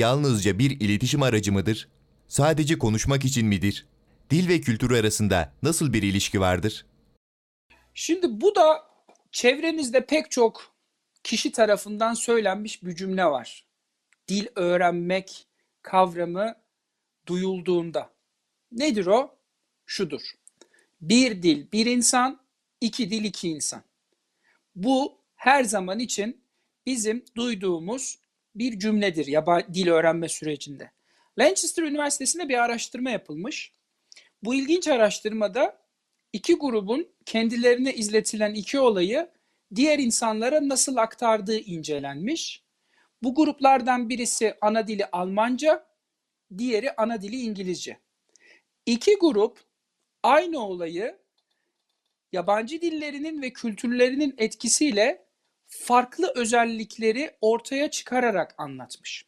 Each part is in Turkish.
yalnızca bir iletişim aracı mıdır? Sadece konuşmak için midir? Dil ve kültür arasında nasıl bir ilişki vardır? Şimdi bu da çevrenizde pek çok kişi tarafından söylenmiş bir cümle var. Dil öğrenmek kavramı duyulduğunda. Nedir o? Şudur. Bir dil bir insan, iki dil iki insan. Bu her zaman için bizim duyduğumuz bir cümledir yabancı dil öğrenme sürecinde. Lancaster Üniversitesi'nde bir araştırma yapılmış. Bu ilginç araştırmada iki grubun kendilerine izletilen iki olayı diğer insanlara nasıl aktardığı incelenmiş. Bu gruplardan birisi ana dili Almanca, diğeri ana dili İngilizce. İki grup aynı olayı yabancı dillerinin ve kültürlerinin etkisiyle farklı özellikleri ortaya çıkararak anlatmış.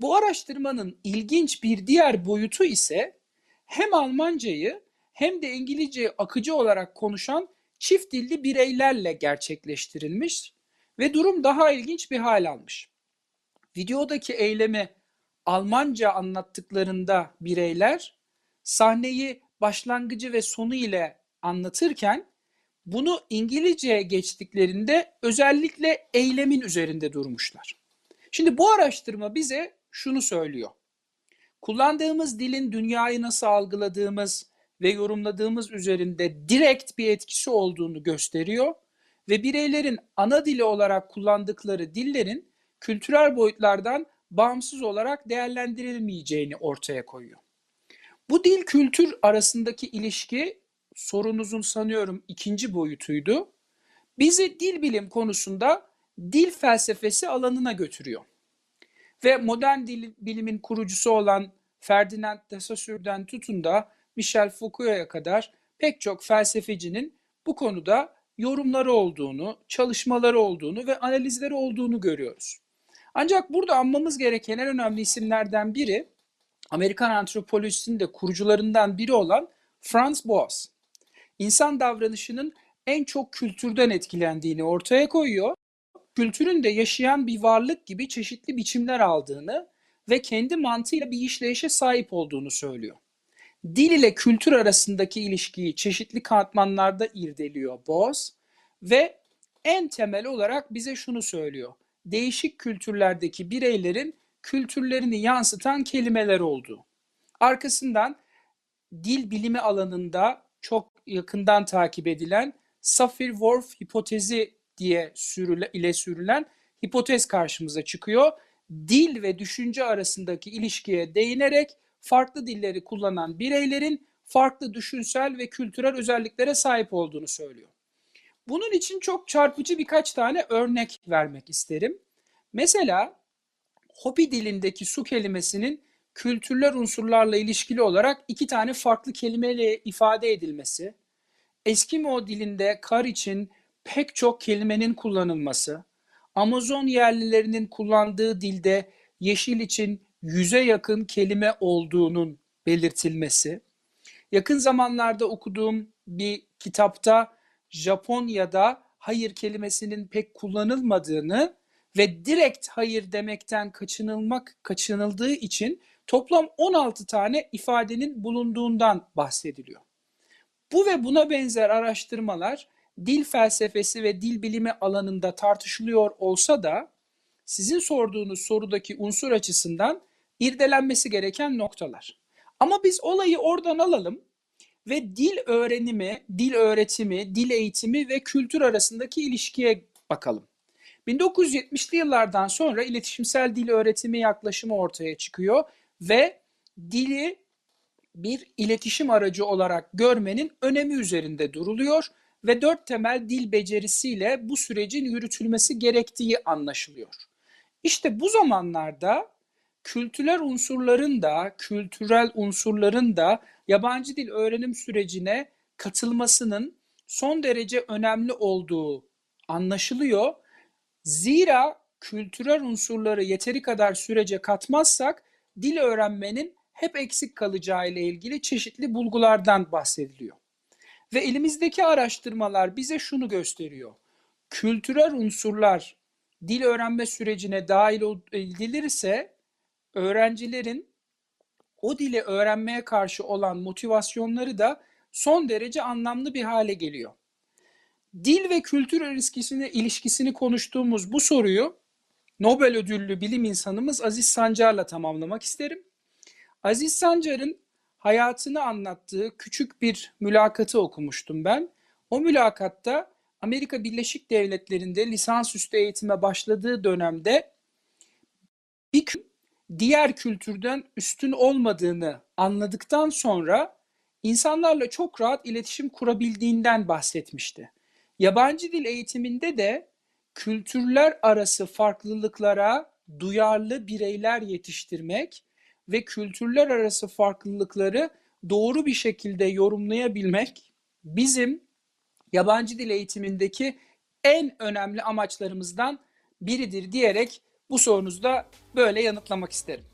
Bu araştırmanın ilginç bir diğer boyutu ise hem Almancayı hem de İngilizceyi akıcı olarak konuşan çift dilli bireylerle gerçekleştirilmiş ve durum daha ilginç bir hal almış. Videodaki eylemi Almanca anlattıklarında bireyler sahneyi başlangıcı ve sonu ile anlatırken bunu İngilizceye geçtiklerinde özellikle eylemin üzerinde durmuşlar. Şimdi bu araştırma bize şunu söylüyor. Kullandığımız dilin dünyayı nasıl algıladığımız ve yorumladığımız üzerinde direkt bir etkisi olduğunu gösteriyor ve bireylerin ana dili olarak kullandıkları dillerin kültürel boyutlardan bağımsız olarak değerlendirilmeyeceğini ortaya koyuyor. Bu dil kültür arasındaki ilişki sorunuzun sanıyorum ikinci boyutuydu. Bizi dil bilim konusunda dil felsefesi alanına götürüyor. Ve modern dil bilimin kurucusu olan Ferdinand de Saussure'den tutun da Michel Foucault'a kadar pek çok felsefecinin bu konuda yorumları olduğunu, çalışmaları olduğunu ve analizleri olduğunu görüyoruz. Ancak burada anmamız gereken en önemli isimlerden biri Amerikan antropolojisinin de kurucularından biri olan Franz Boas. İnsan davranışının en çok kültürden etkilendiğini ortaya koyuyor. Kültürün de yaşayan bir varlık gibi çeşitli biçimler aldığını ve kendi mantığıyla bir işleyişe sahip olduğunu söylüyor. Dil ile kültür arasındaki ilişkiyi çeşitli katmanlarda irdeliyor Boz ve en temel olarak bize şunu söylüyor. Değişik kültürlerdeki bireylerin kültürlerini yansıtan kelimeler olduğu. Arkasından dil bilimi alanında çok yakından takip edilen Sapir-Whorf hipotezi diye sürüle, ile sürülen hipotez karşımıza çıkıyor. Dil ve düşünce arasındaki ilişkiye değinerek farklı dilleri kullanan bireylerin farklı düşünsel ve kültürel özelliklere sahip olduğunu söylüyor. Bunun için çok çarpıcı birkaç tane örnek vermek isterim. Mesela hobi dilindeki su kelimesinin kültürler unsurlarla ilişkili olarak iki tane farklı kelimeyle ifade edilmesi, Eskimo dilinde kar için pek çok kelimenin kullanılması, Amazon yerlilerinin kullandığı dilde yeşil için yüze yakın kelime olduğunun belirtilmesi, yakın zamanlarda okuduğum bir kitapta Japonya'da hayır kelimesinin pek kullanılmadığını ve direkt hayır demekten kaçınılmak kaçınıldığı için toplam 16 tane ifadenin bulunduğundan bahsediliyor. Bu ve buna benzer araştırmalar dil felsefesi ve dil bilimi alanında tartışılıyor olsa da sizin sorduğunuz sorudaki unsur açısından irdelenmesi gereken noktalar. Ama biz olayı oradan alalım ve dil öğrenimi, dil öğretimi, dil eğitimi ve kültür arasındaki ilişkiye bakalım. 1970'li yıllardan sonra iletişimsel dil öğretimi yaklaşımı ortaya çıkıyor ve dili bir iletişim aracı olarak görmenin önemi üzerinde duruluyor ve dört temel dil becerisiyle bu sürecin yürütülmesi gerektiği anlaşılıyor. İşte bu zamanlarda kültürel unsurların da, kültürel unsurların da yabancı dil öğrenim sürecine katılmasının son derece önemli olduğu anlaşılıyor. Zira kültürel unsurları yeteri kadar sürece katmazsak dil öğrenmenin hep eksik kalacağı ile ilgili çeşitli bulgulardan bahsediliyor. Ve elimizdeki araştırmalar bize şunu gösteriyor. Kültürel unsurlar dil öğrenme sürecine dahil edilirse öğrencilerin o dili öğrenmeye karşı olan motivasyonları da son derece anlamlı bir hale geliyor. Dil ve kültür ilişkisini, ilişkisini konuştuğumuz bu soruyu Nobel ödüllü bilim insanımız Aziz Sancar'la tamamlamak isterim. Aziz Sancar'ın hayatını anlattığı küçük bir mülakatı okumuştum ben. O mülakatta Amerika Birleşik Devletleri'nde lisansüstü eğitime başladığı dönemde bir diğer kültürden üstün olmadığını anladıktan sonra insanlarla çok rahat iletişim kurabildiğinden bahsetmişti. Yabancı dil eğitiminde de kültürler arası farklılıklara duyarlı bireyler yetiştirmek ve kültürler arası farklılıkları doğru bir şekilde yorumlayabilmek bizim yabancı dil eğitimindeki en önemli amaçlarımızdan biridir diyerek bu sorunuzu da böyle yanıtlamak isterim.